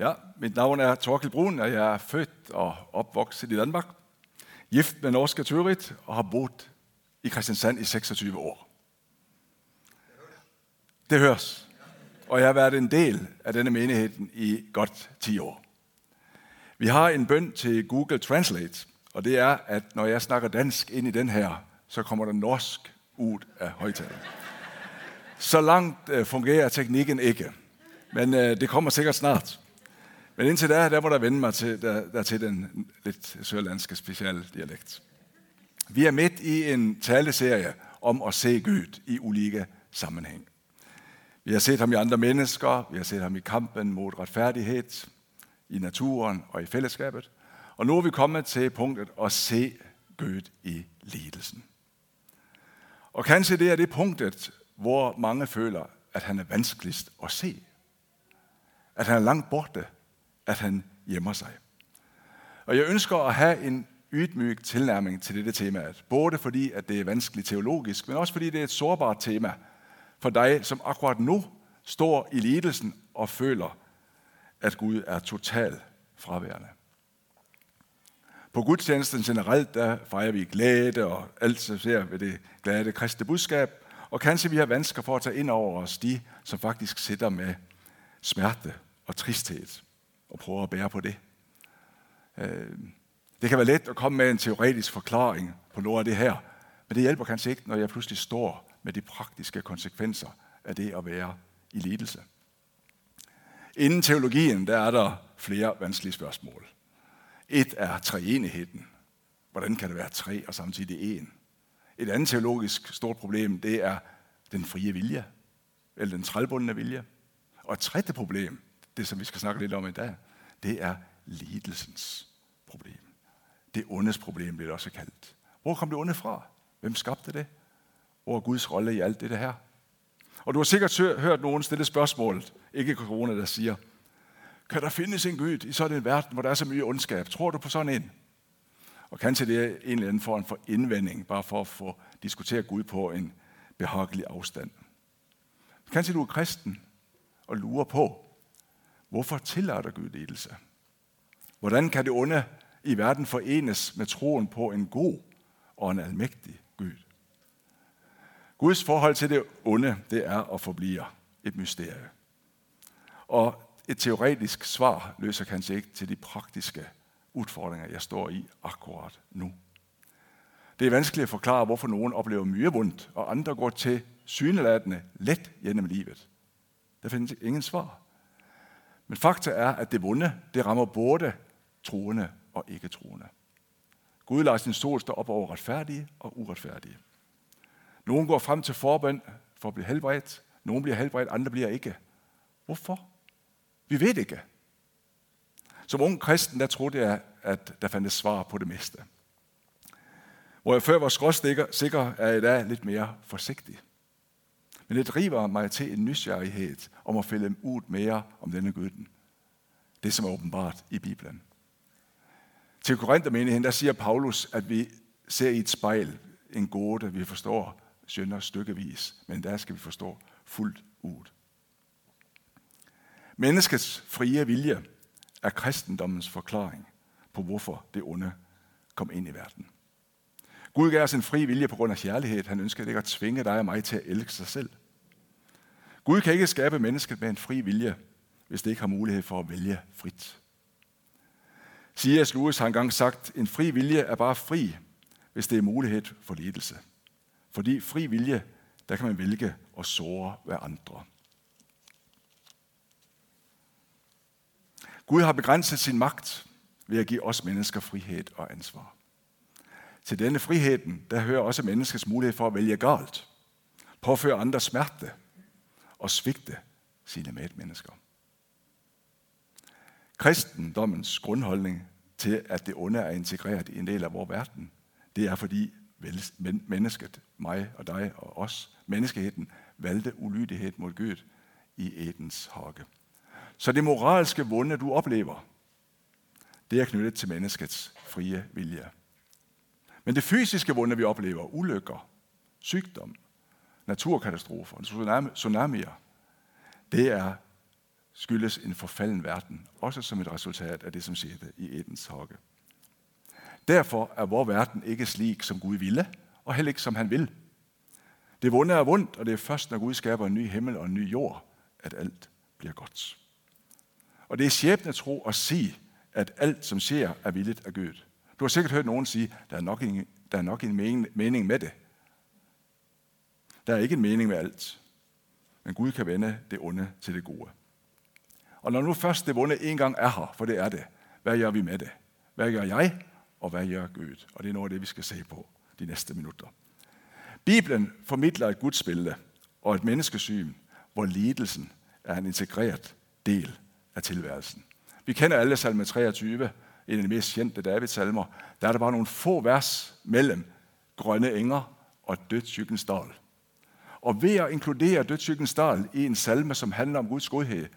Ja, mit navn er Torkel Brun, og jeg er født og opvokset i Danmark. Gift med norske Tørit og har boet i Christiansand i 26 år. Det høres. Og jeg har været en del af denne menighed i godt 10 år. Vi har en bøn til Google Translate, og det er, at når jeg snakker dansk ind i den her, så kommer der norsk ud af højtaleren. Så langt øh, fungerer teknikken ikke, men øh, det kommer sikkert snart. Men indtil da, der må der vende mig til, der, der til den lidt sørlandske specielle dialekt. Vi er midt i en taleserie om at se Gud i ulike sammenhæng. Vi har set ham i andre mennesker, vi har set ham i kampen mod retfærdighed, i naturen og i fællesskabet. Og nu er vi kommet til punktet at se Gud i lidelsen. Og kanskje det er det punktet, hvor mange føler, at han er vanskeligst at se. At han er langt borte at han gemmer sig. Og jeg ønsker at have en ydmyg tilnærming til dette tema. Både fordi, at det er vanskeligt teologisk, men også fordi det er et sårbart tema for dig, som akkurat nu står i lidelsen og føler, at Gud er totalt fraværende. På gudstjenesten generelt, der fejrer vi glæde og alt som ser ved det glade kristne budskab, og kanskje vi har vansker for at tage ind over os de, som faktisk sidder med smerte og tristhed og prøve at bære på det. Øh, det kan være let at komme med en teoretisk forklaring på noget af det her, men det hjælper kanskje ikke, når jeg pludselig står med de praktiske konsekvenser af det at være i lidelse. Inden teologien, der er der flere vanskelige spørgsmål. Et er treenigheden. Hvordan kan det være tre og samtidig en? Et andet teologisk stort problem, det er den frie vilje, eller den trælbundne vilje. Og et tredje problem, det som vi skal snakke lidt om i dag, det er lidelsens problem. Det ondes problem bliver det også kaldt. Hvor kom det onde fra? Hvem skabte det? Hvor er Guds rolle i alt det her? Og du har sikkert hørt nogen stille spørgsmålet, ikke corona, der siger, kan der findes en Gud i sådan en verden, hvor der er så mye ondskab? Tror du på sådan en? Og kanskje det er en eller anden form for indvending, bare for at få diskuteret Gud på en behagelig afstand. Kanskje du er kristen og lurer på, Hvorfor tillader Gud lidelse? Hvordan kan det onde i verden forenes med troen på en god og en almægtig Gud? Guds forhold til det onde, det er og forbliver et mysterie. Og et teoretisk svar løser kanskje ikke til de praktiske udfordringer, jeg står i akkurat nu. Det er vanskeligt at forklare, hvorfor nogen oplever mye og andre går til syneladende let gennem livet. Der findes ingen svar. Men fakta er, at det vonde, det rammer både troende og ikke troende. Gud lader sin sol stå op over retfærdige og uretfærdige. Nogle går frem til forbøn for at blive helbredt. Nogle bliver helbredt, andre bliver ikke. Hvorfor? Vi ved ikke. Som ung kristen, der troede jeg, at der fandtes svar på det meste. Hvor jeg før var skråsikker, er jeg i dag lidt mere forsigtig. Men det driver mig til en nysgerrighed om at fælde ud mere om denne Guden. Det, som er åbenbart i Bibelen. Til Korinthermenigheden, der siger Paulus, at vi ser i et spejl en gåte, vi forstår sønder stykkevis, men der skal vi forstå fuldt ud. Menneskets frie vilje er kristendommens forklaring på, hvorfor det onde kom ind i verden. Gud gav os en fri vilje på grund af kærlighed. Han ønsker ikke at tvinge dig og mig til at elske sig selv. Gud kan ikke skabe mennesket med en fri vilje, hvis det ikke har mulighed for at vælge frit. C.S. Lewis har engang sagt, en fri vilje er bare fri, hvis det er mulighed for ledelse. Fordi fri vilje, der kan man vælge at såre hver andre. Gud har begrænset sin magt ved at give os mennesker frihed og ansvar. Til denne friheden, der hører også menneskets mulighed for at vælge galt, påføre andre smerte og svigte sine medmennesker. Kristendommens grundholdning til, at det onde er integreret i en del af vores verden, det er fordi mennesket, mig og dig og os, menneskeheden, valgte ulydighed mod Gud i Edens hage. Så det moralske vunde, du oplever, det er knyttet til menneskets frie vilje. Men det fysiske vunder, vi oplever, ulykker, sygdom, naturkatastrofer, tsunamier, det er skyldes en forfalden verden, også som et resultat af det, som skete i Edens hokke. Derfor er vores verden ikke slik, som Gud ville, og heller ikke som han vil. Det vunde er vundt, og det er først, når Gud skaber en ny himmel og en ny jord, at alt bliver godt. Og det er skæbne tro at sige, at alt, som sker, er villigt af Gud. Du har sikkert hørt nogen sige, der er nok en, der er nok en mening med det. Der er ikke en mening med alt. Men Gud kan vende det onde til det gode. Og når nu først det onde en gang er her, for det er det, hvad gør vi med det? Hvad gør jeg, og hvad gør Gud? Og det er noget af det, vi skal se på de næste minutter. Bibelen formidler et gudsbillede og et menneskesyn, hvor lidelsen er en integreret del af tilværelsen. Vi kender alle salme 23, en af de mest kendte Davids salmer. Der er der bare nogle få vers mellem grønne enger og dødssykkens dal. Og ved at inkludere dødssykkens dal i en salme, som handler om Guds godhed,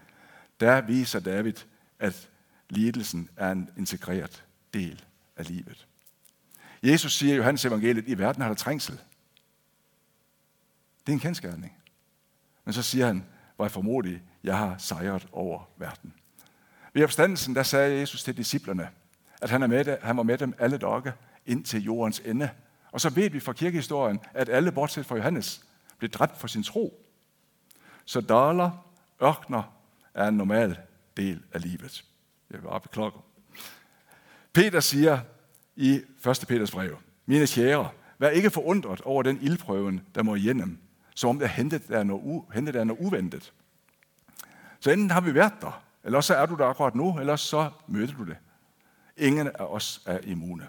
der viser David, at lidelsen er en integreret del af livet. Jesus siger i Johannes evangeliet, i verden har der trængsel. Det er en kendskærning. Men så siger han, hvor jeg formodig, jeg har sejret over verden. Ved opstandelsen, der sagde Jesus til disciplerne, at han, er med, han var med dem alle dage ind til jordens ende. Og så ved vi fra kirkehistorien, at alle, bortset fra Johannes, blev dræbt for sin tro. Så daler, ørkner er en normal del af livet. Jeg vil bare beklage. Peter siger i 1. Peters brev, mine kære, vær ikke forundret over den ildprøven, der må igennem, som om der hentet er noget, u- hentet er noget uventet. Så enten har vi været der, eller så er du der akkurat nu, eller så møder du det. Ingen af os er immune.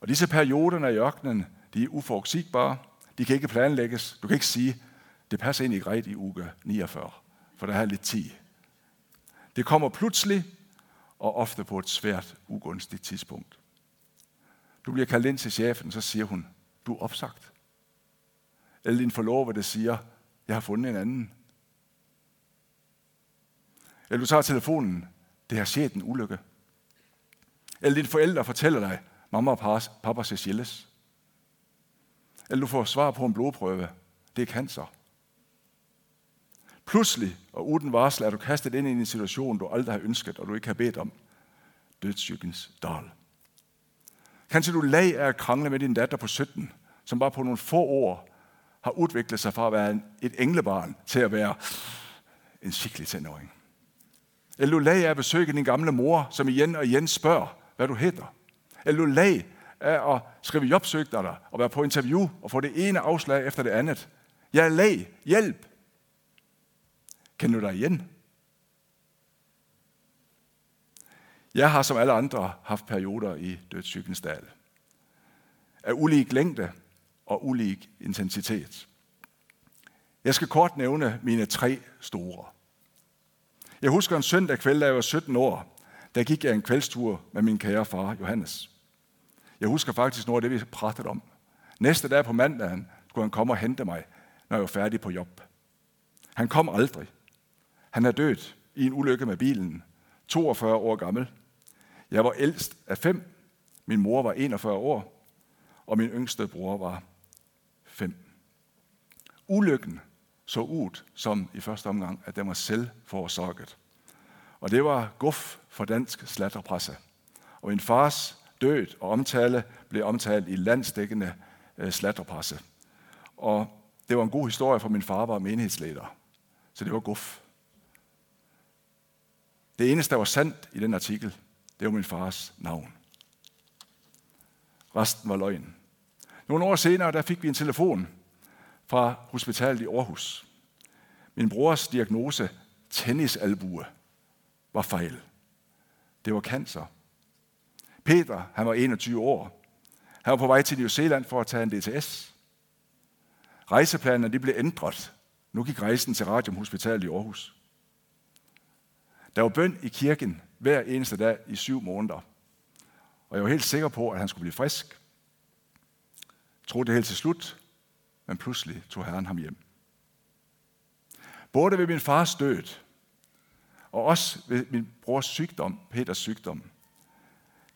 Og disse perioder i ørkenen, de er uforudsigbare. De kan ikke planlægges. Du kan ikke sige, det passer ind i ret i uge 49, for der er lidt tid. Det kommer pludselig, og ofte på et svært, ugunstigt tidspunkt. Du bliver kaldt ind til chefen, så siger hun, du er opsagt. Eller din forlover, der siger, jeg har fundet en anden. Eller du tager telefonen, det har sket en ulykke. Eller dine forældre fortæller dig, mamma og pappa ser skilles. Eller du får svar på en blodprøve, det er cancer. Pludselig og uden varsel er du kastet ind i en situation, du aldrig har ønsket, og du ikke har bedt om. Dødssykkens dal. Kanskje du lag af at krangle med din datter på 17, som bare på nogle få år har udviklet sig fra at være et englebarn til at være en skikkelig tenåring. Eller du lag af at besøge din gamle mor, som igen og igen spørger, hvad du hedder. Eller du lag af at skrive jobsøgter og være på interview og få det ene afslag efter det andet. Jeg er lag. Hjælp. Kan du dig igen? Jeg har som alle andre haft perioder i dødssygens dal. Af ulig længde og ulig intensitet. Jeg skal kort nævne mine tre store. Jeg husker en søndag kveld, da jeg var 17 år, der gik jeg en kveldstur med min kære far, Johannes. Jeg husker faktisk noget af det, vi pratede om. Næste dag på mandagen skulle han komme og hente mig, når jeg var færdig på job. Han kom aldrig. Han er død i en ulykke med bilen, 42 år gammel. Jeg var ældst af fem. Min mor var 41 år, og min yngste bror var fem. Ulykken så ud som i første omgang, at den var selv. Og det var guf for dansk slatterpresse. Og min fars død og omtale blev omtalt i landsdækkende øh, slatterpresse. Og det var en god historie, for min far var menighedsleder. Så det var guf. Det eneste, der var sandt i den artikel, det var min fars navn. Resten var løgn. Nogle år senere, der fik vi en telefon fra hospitalet i Aarhus. Min brors diagnose, tennisalbue, var fejl. Det var cancer. Peter, han var 21 år. Han var på vej til New Zealand for at tage en DTS. Rejseplanerne de blev ændret. Nu gik rejsen til Radium Hospital i Aarhus. Der var bøn i kirken hver eneste dag i syv måneder. Og jeg var helt sikker på, at han skulle blive frisk. Jeg troede det helt til slut, men pludselig tog Herren ham hjem. Både ved min fars død, og også ved min brors sygdom, Peters sygdom,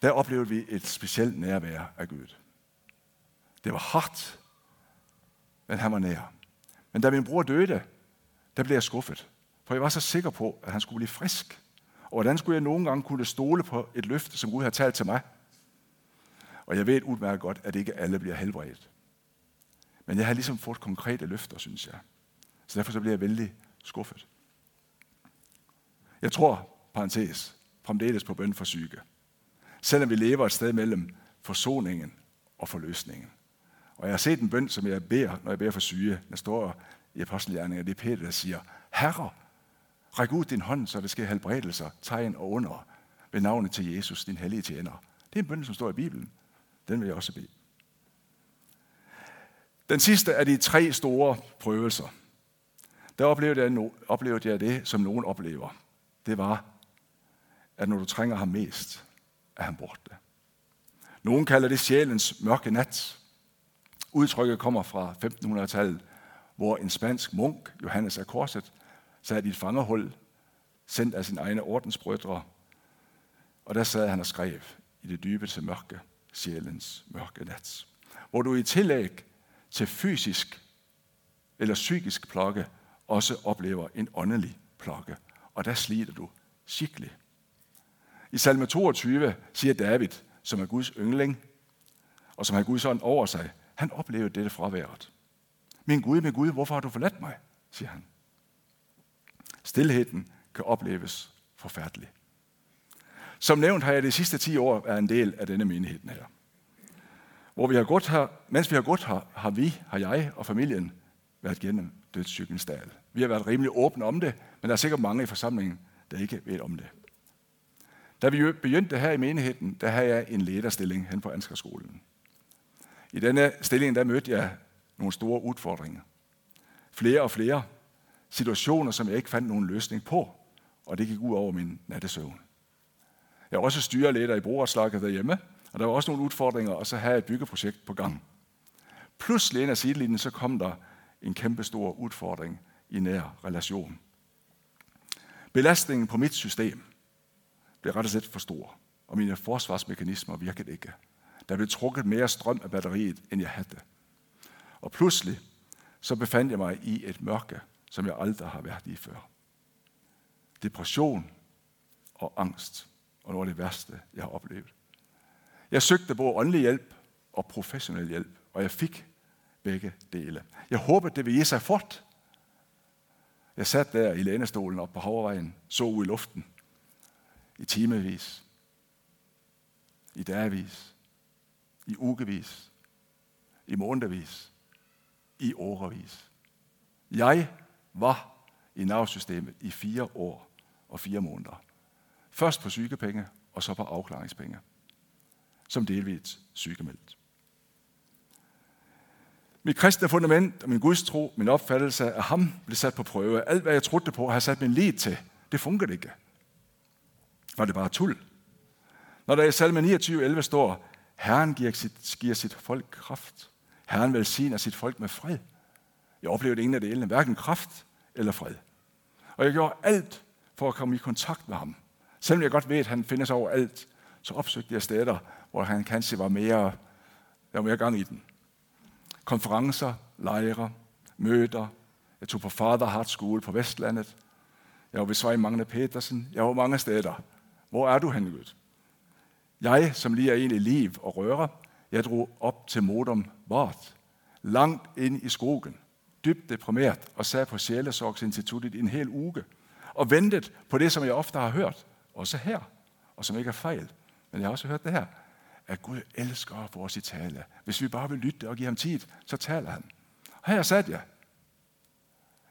der oplevede vi et specielt nærvær af Gud. Det var hårdt, men han var nær. Men da min bror døde, der blev jeg skuffet. For jeg var så sikker på, at han skulle blive frisk. Og hvordan skulle jeg nogle gange kunne stole på et løfte, som Gud har talt til mig? Og jeg ved udmærket godt, at ikke alle bliver helbredt. Men jeg har ligesom fået konkrete løfter, synes jeg. Så derfor så bliver jeg vældig skuffet. Jeg tror, parentes, fremdeles på bøn for syge. Selvom vi lever et sted mellem forsoningen og forløsningen. Og jeg har set en bøn, som jeg beder, når jeg beder for syge. Der står i apostelgjerningen, det er Peter, der siger, Herre, ræk ud din hånd, så det sker helbredelser, tegn og under ved navnet til Jesus, din hellige tjener. Det er en bøn, som står i Bibelen. Den vil jeg også bede. Den sidste af de tre store prøvelser, der oplevede jeg, oplevede jeg det, som nogen oplever. Det var, at når du trænger ham mest, er han borte. Nogen kalder det sjælens mørke nat. Udtrykket kommer fra 1500-tallet, hvor en spansk munk, Johannes af Korset, sad i et fangerhul, sendt af sine egne ordensbrødre, og der sad han og skrev i det dybeste mørke, sjælens mørke nat. Hvor du i tillæg til fysisk eller psykisk plakke også oplever en åndelig plakke, og der slider du skikkelig. I salme 22 siger David, som er Guds yndling, og som har Guds ånd over sig, han oplevede dette fraværet. Min Gud, min Gud, hvorfor har du forladt mig? siger han. Stilheden kan opleves forfærdelig. Som nævnt har jeg de sidste 10 år været en del af denne menighed her. Hvor vi har gået her, mens vi har gået her, har vi, har jeg og familien været gennem dødssygens dal. Vi har været rimelig åbne om det, men der er sikkert mange i forsamlingen, der ikke ved om det. Da vi begyndte her i menigheden, der havde jeg en lederstilling hen på Ansgarskolen. I denne stilling, der mødte jeg nogle store udfordringer. Flere og flere situationer, som jeg ikke fandt nogen løsning på, og det gik ud over min nattesøvn. Jeg var også styreleder i brugerslaget derhjemme, og der var også nogle udfordringer, og så havde jeg et byggeprojekt på gang. Pludselig ind af sidelinjen, så kom der en kæmpe stor udfordring i nær relation. Belastningen på mit system blev ret og slet for stor, og mine forsvarsmekanismer virkede ikke. Der blev trukket mere strøm af batteriet, end jeg havde. Og pludselig så befandt jeg mig i et mørke, som jeg aldrig har været i før. Depression og angst, og noget af det værste, jeg har oplevet. Jeg søgte både åndelig hjælp og professionel hjælp, og jeg fik begge dele. Jeg håber, det vil give sig fort. Jeg sat der i lænestolen op på Havrevejen, så ud i luften, i timevis, i dagvis, i ugevis, i månedvis, i årevis. Jeg var i navsystemet i fire år og fire måneder. Først på sygepenge, og så på afklaringspenge. Som delvis sygemeldt. Mit kristne fundament og min gudstro, min opfattelse af ham, blev sat på prøve. Alt, hvad jeg troede på, har sat min lid til. Det fungerede ikke. Var det bare tul? Når der i salme 29, 11 står, Herren giver sit, giver sit folk kraft. Herren velsigner sit folk med fred. Jeg oplevede ingen af det ene, hverken kraft eller fred. Og jeg gjorde alt for at komme i kontakt med ham. Selvom jeg godt ved, at han findes over alt, så opsøgte jeg steder, hvor han kanskje var mere, der var mere gang i den. Konferencer, lejre, møder. Jeg tog på Father Heart School på Vestlandet. Jeg var ved Svej Magne Petersen. Jeg var mange steder. Hvor er du hen, Gud? Jeg, som lige er en i liv og røre, jeg drog op til Modum Vart, langt ind i skogen, dybt deprimeret og sad på Sjælesorgsinstituttet i en hel uge og ventet på det, som jeg ofte har hørt, også her, og som ikke er fejl. Men jeg har også hørt det her, at Gud elsker vores i tale. Hvis vi bare vil lytte og give ham tid, så taler han. Og her sad jeg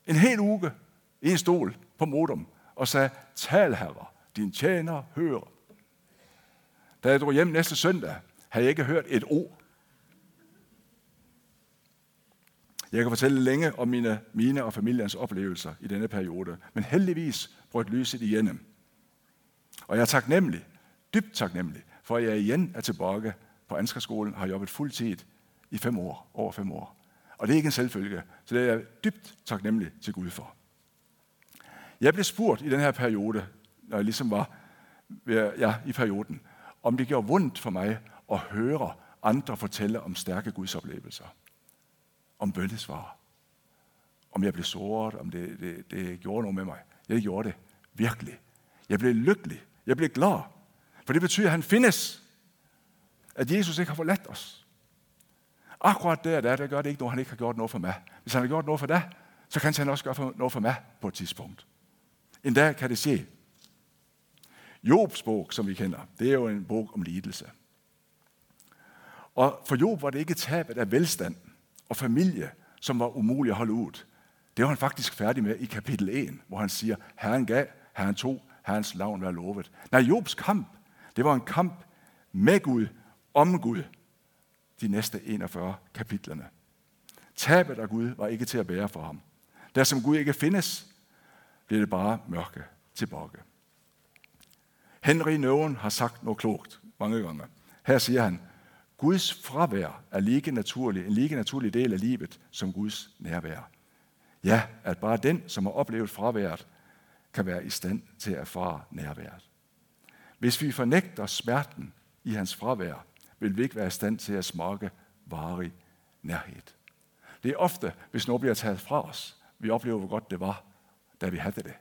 en hel uge i en stol på modum og sagde, tal herre, din tjener hører. Da jeg drog hjem næste søndag, havde jeg ikke hørt et ord. Jeg kan fortælle længe om mine, mine og familiens oplevelser i denne periode, men heldigvis brød lyset igennem. Og jeg er taknemmelig, dybt taknemmelig, for jeg igen er tilbage på Anskerskolen, og har jobbet fuldtid i fem år, over fem år. Og det er ikke en selvfølge, så det er jeg dybt taknemmelig til Gud for. Jeg blev spurgt i den her periode, når jeg ligesom var ja, i perioden, om det gjorde vundt for mig at høre andre fortælle om stærke Guds oplevelser. Om bøndesvar. Om jeg blev såret, om det, det, det gjorde noget med mig. Jeg gjorde det virkelig. Jeg blev lykkelig. Jeg blev glad. For det betyder, at han findes. At Jesus ikke har forladt os. Akkurat der, der, der gør det ikke noget, han ikke har gjort noget for mig. Hvis han har gjort noget for dig, så kan han også gøre noget for mig på et tidspunkt. En dag kan det ske. Jobs bog, som vi kender, det er jo en bog om lidelse. Og for Job var det ikke tabet af velstand og familie, som var umuligt at holde ud. Det var han faktisk færdig med i kapitel 1, hvor han siger, Herren gav, Herren tog, Herrens navn var lovet. Nej, Jobs kamp, det var en kamp med Gud, om Gud, de næste 41 kapitlerne. Tabet af Gud var ikke til at bære for ham. Der som Gud ikke findes, bliver det bare mørke tilbage. Henry Nøven har sagt noget klogt mange gange. Her siger han, Guds fravær er lige naturlig, en lige naturlig del af livet som Guds nærvær. Ja, at bare den, som har oplevet fraværet, kan være i stand til at erfare nærværet. Hvis vi fornægter smerten i hans fravær, vil vi ikke være i stand til at smage varig nærhed. Det er ofte, hvis noget bliver taget fra os, vi oplever, hvor godt det var, da vi havde det.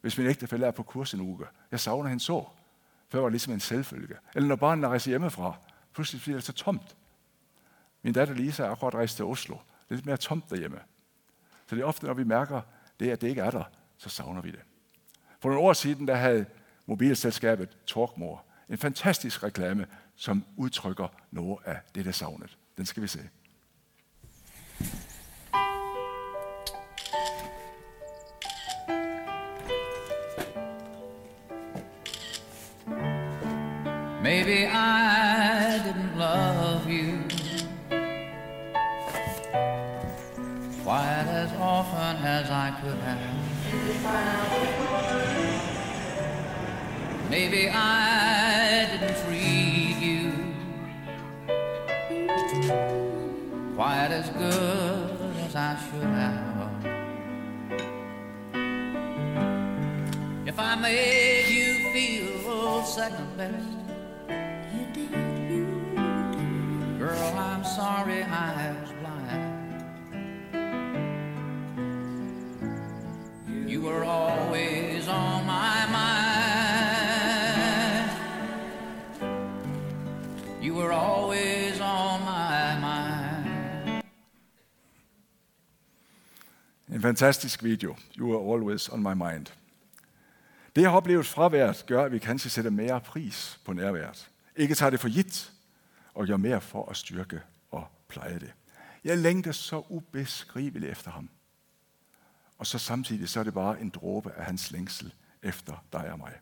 Hvis min ægtefælle er på kurs en uge, jeg savner hende så. Før var det ligesom en selvfølge. Eller når barnet rejser hjemmefra, pludselig bliver det så tomt. Min datter Lisa er akkurat rejst til Oslo. Det er lidt mere tomt derhjemme. Så det er ofte, når vi mærker det, at det ikke er der, så savner vi det. For nogle år siden, der havde mobilselskabet Talkmore en fantastisk reklame, som udtrykker noget af det, der savnet. Den skal vi se. Maybe I didn't love you quite as often as I could have. Maybe I didn't treat you quite as good as I should have. If I made you feel second best. Girl, I'm sorry I was blind. You were always fantastisk video. You are always on my mind. Det jeg har oplevet fraværet gør, at vi kanskje sætter mere pris på nærværet. Ikke tager det for gitt, og gør mere for at styrke og pleje det. Jeg længter så ubeskriveligt efter ham. Og så samtidig så er det bare en dråbe af hans længsel efter dig og mig.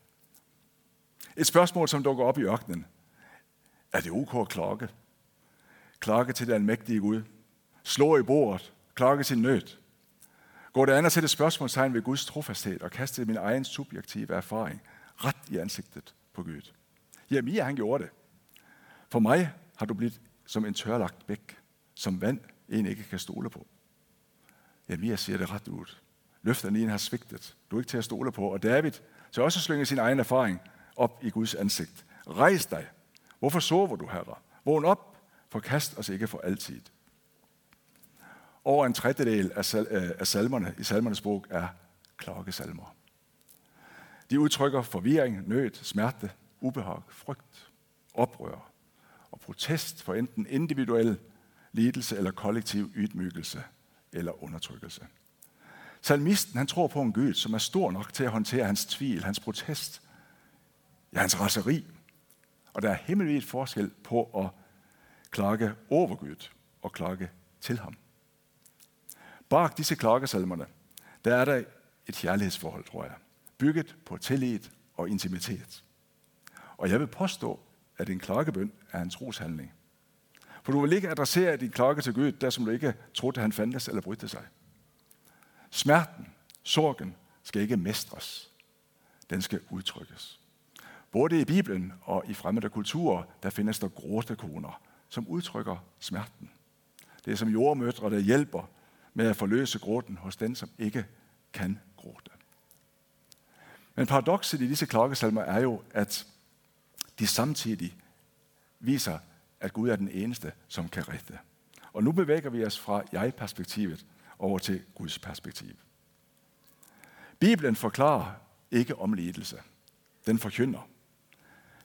Et spørgsmål, som dukker op i ørkenen. Er det ok at klokke? Klokke til den almægtige Gud. Slå i bordet. Klokke til nød. Går det an at sætte spørgsmålstegn ved Guds trofasthed og kaste min egen subjektive erfaring ret i ansigtet på Gud? Jeremia, han gjorde det. For mig har du blivet som en tørlagt bæk, som vand en ikke kan stole på. Jeremia siger det ret ud. Løfterne en har svigtet. Du er ikke til at stole på. Og David så også slynge sin egen erfaring op i Guds ansigt. Rejs dig. Hvorfor sover du, herre? Vågn op. Forkast os ikke for altid. Over en tredjedel af, sal- øh, af salmerne i salmernes bog er klokkesalmer. De udtrykker forvirring, nød, smerte, ubehag, frygt, oprør og protest for enten individuel lidelse eller kollektiv ydmygelse eller undertrykkelse. Salmisten han tror på en Gud, som er stor nok til at håndtere hans tvivl, hans protest, ja, hans raseri. Og der er himmelvidt forskel på at klage over Gud og klage til ham. Bak disse klagesalmerne, der er der et kærlighedsforhold, tror jeg, bygget på tillid og intimitet. Og jeg vil påstå, at en klagebøn er en troshandling. For du vil ikke adressere din klage til Gud, der som du ikke troede, at han fandtes eller brydte sig. Smerten, sorgen, skal ikke mestres. Den skal udtrykkes. Både i Bibelen og i fremmede kulturer, der findes der gråtekoner, som udtrykker smerten. Det er som jordmødre, der hjælper med at forløse gråten hos den, som ikke kan gråte. Men paradokset i disse klokkesalmer er jo, at de samtidig viser, at Gud er den eneste, som kan rette. Og nu bevæger vi os fra jeg-perspektivet over til Guds perspektiv. Bibelen forklarer ikke om lidelse. Den forkynder.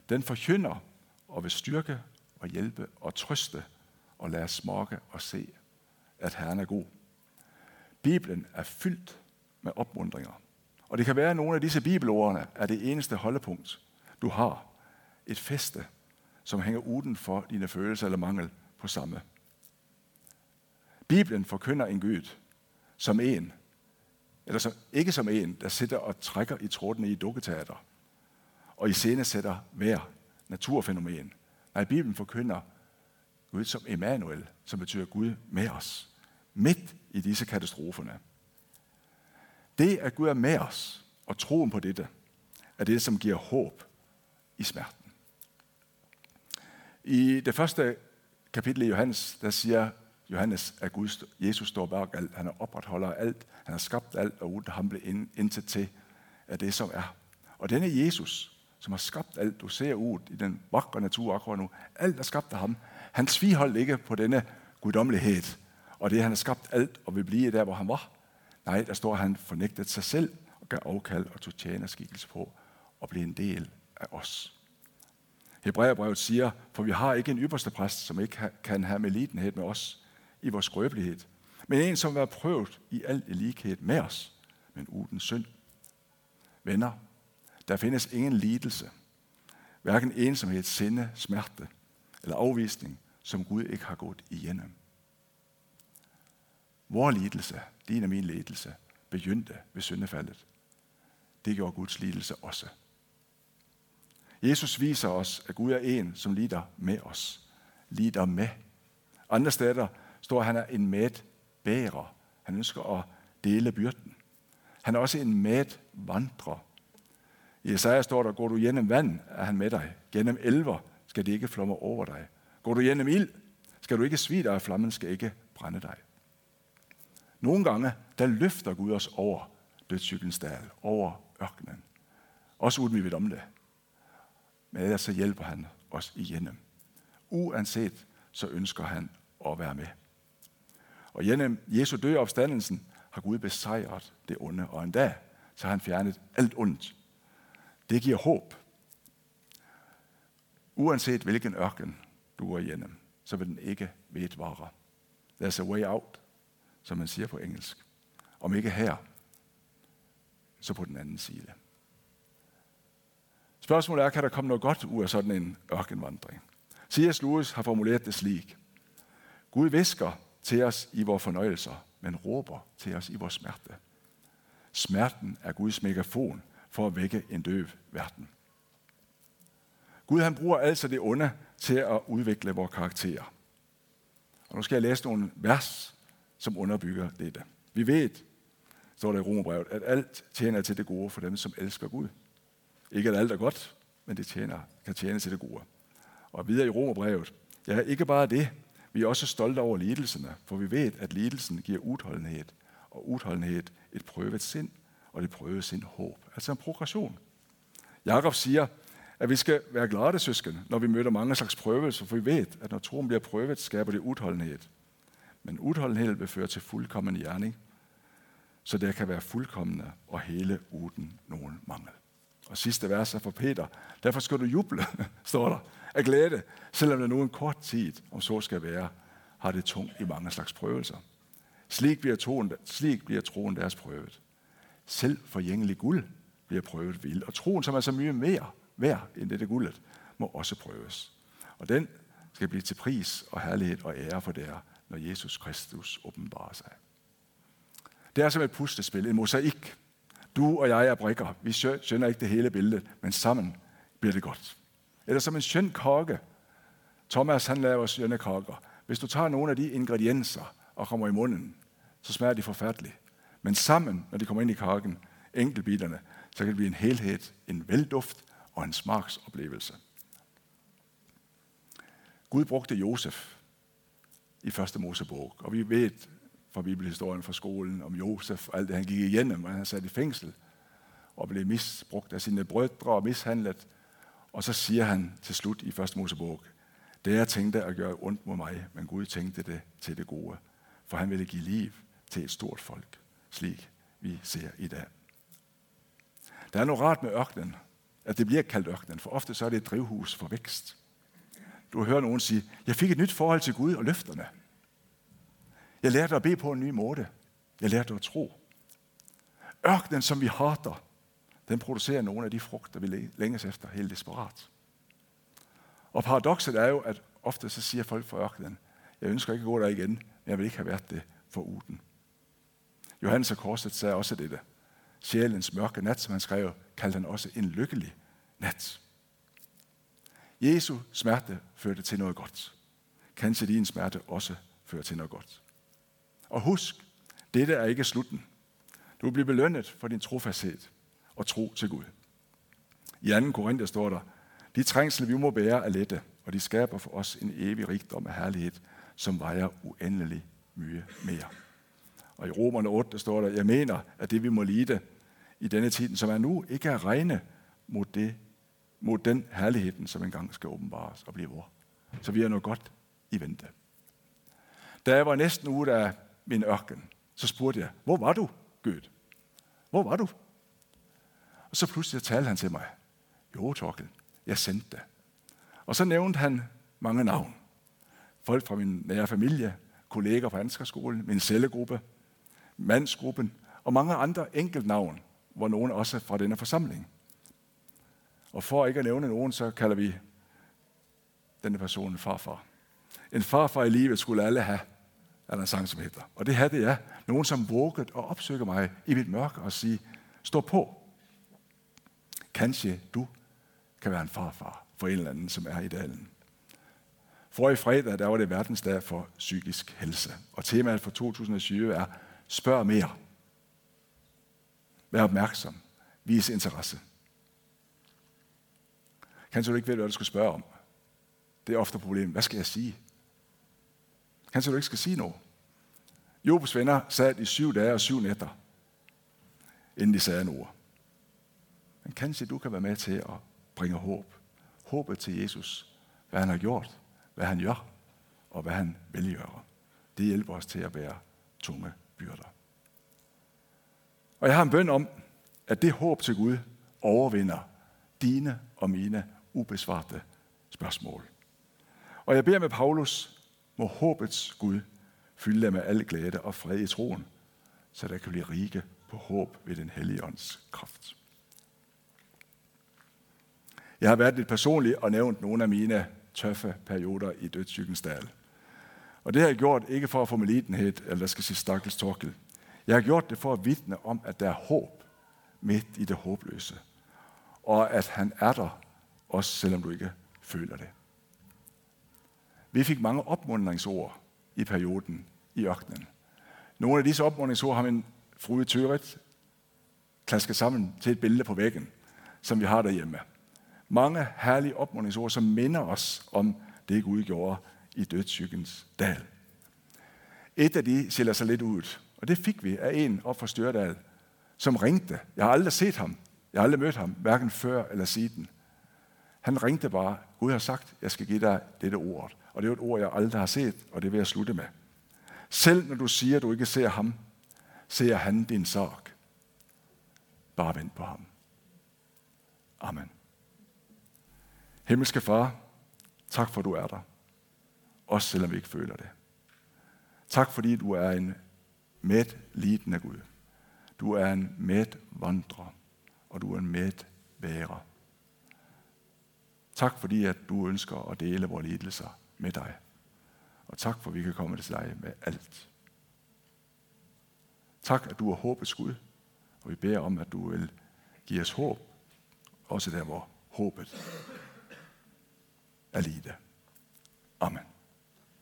Den forkynder og vil styrke og hjælpe og trøste og lade smage og se, at Herren er god. Bibelen er fyldt med opmundringer. Og det kan være, at nogle af disse bibelordene er det eneste holdepunkt, du har. Et feste, som hænger uden for dine følelser eller mangel på samme. Bibelen forkynder en Gud som en, eller som, ikke som en, der sidder og trækker i trådene i dukketeater, og i scene sætter hver naturfænomen. Nej, Bibelen forkynder Gud som Emmanuel, som betyder Gud med os, midt i disse katastroferne. Det, at Gud er med os, og troen på dette, er det, som giver håb i smerten. I det første kapitel i Johannes, der siger Johannes, at Gud, Jesus står bag alt. Han er opretholder alt. Han har skabt alt, og uden ham blev indtil til af det, som er. Og denne Jesus, som har skabt alt, du ser ud i den vakre natur akkurat nu, alt er skabt af ham. Han sviholdt ikke på denne guddommelighed, og det, han har skabt alt og vil blive der, hvor han var. Nej, der står, at han fornægtede sig selv og gav afkald og tog tjenerskikkelse på og blev en del af os. Hebræerbrevet siger, for vi har ikke en ypperste præst, som ikke kan have medlidenhed med os i vores skrøbelighed, men en, som har prøvet i alt i lighed med os, men uden synd. Venner, der findes ingen lidelse, hverken ensomhed, sinde, smerte eller afvisning, som Gud ikke har gået igennem. Vor lidelse, din og min lidelse, begyndte ved syndefaldet. Det gjorde Guds lidelse også. Jesus viser os, at Gud er en, som lider med os. Lider med. Andre steder står, at han er en medbærer. Han ønsker at dele byrden. Han er også en medvandrer. I Isaiah står der, går du gennem vand, er han med dig. Gennem elver skal det ikke flomme over dig. Går du gennem ild, skal du ikke svide dig, og flammen skal ikke brænde dig. Nogle gange, der løfter Gud os over dødscyklens dal, over ørkenen. Også uden vi ved om det. Men ellers så hjælper han os igennem. Uanset så ønsker han at være med. Og gennem Jesu død opstandelsen har Gud besejret det onde, og endda så har han fjernet alt ondt. Det giver håb. Uanset hvilken ørken du er igennem, så vil den ikke vedvare. There's a way out, som man siger på engelsk. Om ikke her, så på den anden side. Spørgsmålet er, kan der komme noget godt ud af sådan en ørkenvandring? C.S. Lewis har formuleret det slik. Gud visker til os i vores fornøjelser, men råber til os i vores smerte. Smerten er Guds megafon for at vække en døv verden. Gud han bruger altså det onde til at udvikle vores karakterer. Og nu skal jeg læse nogle vers, som underbygger dette. Vi ved, står der i Romerbrevet, at alt tjener til det gode for dem, som elsker Gud. Ikke at alt er godt, men det tjener, kan tjene til det gode. Og videre i Romerbrevet, ja, ikke bare det, vi er også stolte over lidelserne, for vi ved, at lidelsen giver udholdenhed, og udholdenhed et prøvet sind, og det prøvede sind håb. Altså en progression. Jakob siger, at vi skal være glade søsken, når vi møder mange slags prøvelser, for vi ved, at når troen bliver prøvet, skaber det udholdenhed. Men udholdenhed vil føre til fuldkommen gerning, så der kan være fuldkommende og hele uden nogen mangel. Og sidste vers er for Peter. Derfor skal du juble, står der, af glæde, selvom det nu en kort tid, om så skal være, har det tungt i mange slags prøvelser. Slik bliver troen, slik bliver troen deres prøvet. Selv forgængelig guld bliver prøvet vild, og troen, som er så mye mere værd end dette guldet, må også prøves. Og den skal blive til pris og herlighed og ære for der, når Jesus Kristus åbenbarer sig. Det er som et pustespil, en mosaik. Du og jeg er brikker. Vi skønner ikke det hele billede, men sammen bliver det godt. Eller som en skøn kage. Thomas han laver skønne kager. Hvis du tager nogle af de ingredienser og kommer i munden, så smager de forfærdeligt. Men sammen, når de kommer ind i kagen, enkeltbilerne, så kan det blive en helhed, en velduft og en smagsoplevelse. Gud brugte Josef i første Mosebog, og vi ved fra bibelhistorien fra skolen om Josef og alt det, han gik igennem, og han sat i fængsel og blev misbrugt af sine brødre og mishandlet. Og så siger han til slut i første Mosebog, det jeg tænkte at gøre ondt mod mig, men Gud tænkte det til det gode, for han ville give liv til et stort folk, slik vi ser i dag. Der er noget rart med ørkenen, at det bliver kaldt ørkenen, for ofte så er det et drivhus for vækst. Du hører nogen sige, jeg fik et nyt forhold til Gud og løfterne. Jeg lærte at bede på en ny måde. Jeg lærte at tro. Ørkenen, som vi hater, den producerer nogle af de frugter, vi længes efter helt desperat. Og paradokset er jo, at ofte så siger folk fra ørkenen, jeg ønsker ikke at gå der igen, men jeg vil ikke have været det for uden. Johannes af Korset sagde også dette. Sjælens mørke nat, som han skrev, kaldte han også en lykkelig nat. Jesu smerte førte til noget godt. Kanskje din smerte også fører til noget godt. Og husk, dette er ikke slutten. Du bliver belønnet for din trofasthed og tro til Gud. I 2. Korinther står der, de trængsel, vi må bære, er lette, og de skaber for os en evig rigdom af herlighed, som vejer uendelig mye mere. Og i Romerne 8, der står der, jeg mener, at det vi må lide i denne tid, som er nu, ikke er regne mod, det, mod den herligheden, som engang skal åbenbares og blive vor. Så vi har noget godt i vente. Da jeg var næsten ude af min ørken, så spurgte jeg, hvor var du, Gud? Hvor var du? Og så pludselig talte han til mig. Jo, Torkel, jeg sendte dig. Og så nævnte han mange navn. Folk fra min nære familie, kolleger fra Anskerskolen, min cellegruppe, mandsgruppen og mange andre enkeltnavn, hvor nogen også fra denne forsamling. Og for ikke at nævne nogen, så kalder vi denne person en farfar. En farfar i livet skulle alle have, er der en sang, som hedder. Og det havde jeg. Nogen, som vågede og opsøgte mig i mit mørke og sige, stå på. Kanskje du kan være en farfar for en eller anden, som er i dalen. For i fredag, der var det verdensdag for psykisk helse. Og temaet for 2020 er, spørg mere. Vær opmærksom. Vis interesse. Kan du ikke ved, hvad du skal spørge om. Det er ofte problemet. Hvad skal jeg sige? Kan du ikke skal sige noget. Jobs venner sad i syv dage og syv nætter, inden de sagde en ord. Men kanskje du kan være med til at bringe håb. Håbet til Jesus. Hvad han har gjort, hvad han gør, og hvad han vil gøre. Det hjælper os til at bære tunge byrder. Og jeg har en bøn om, at det håb til Gud overvinder dine og mine ubesvarte spørgsmål. Og jeg beder med Paulus, må håbets Gud fylde med al glæde og fred i troen, så der kan blive rige på håb ved den hellige ånds kraft. Jeg har været lidt personlig og nævnt nogle af mine tøffe perioder i dødssygens dal. Og det har jeg gjort ikke for at få melitenhed, eller der skal sige stakkels torkel. Jeg har gjort det for at vidne om, at der er håb midt i det håbløse. Og at han er der, også selvom du ikke føler det. Vi fik mange opmuntringsord i perioden i ørkenen. Nogle af disse opmuntringsord har min frue Tøret klasket sammen til et billede på væggen, som vi har derhjemme. Mange herlige opmuntringsord, som minder os om det, Gud gjorde i dødssygens dal. Et af de skiller sig lidt ud, og det fik vi af en op fra Størdal, som ringte. Jeg har aldrig set ham. Jeg har aldrig mødt ham, hverken før eller siden. Han ringte bare, Gud har sagt, jeg skal give dig dette ord. Og det er et ord, jeg aldrig har set, og det vil jeg slutte med. Selv når du siger, at du ikke ser ham, ser han din sorg. Bare vent på ham. Amen. Himmelske Far, tak for, at du er der. Også selvom vi ikke føler det. Tak fordi du er en medlidende Gud. Du er en medvandrer, og du er en medværer. Tak fordi, at du ønsker at dele vores lidelser med dig. Og tak for, at vi kan komme til dig med alt. Tak, at du er håbets Gud, og vi beder om, at du vil give os håb, også der, hvor håbet er lide. Amen.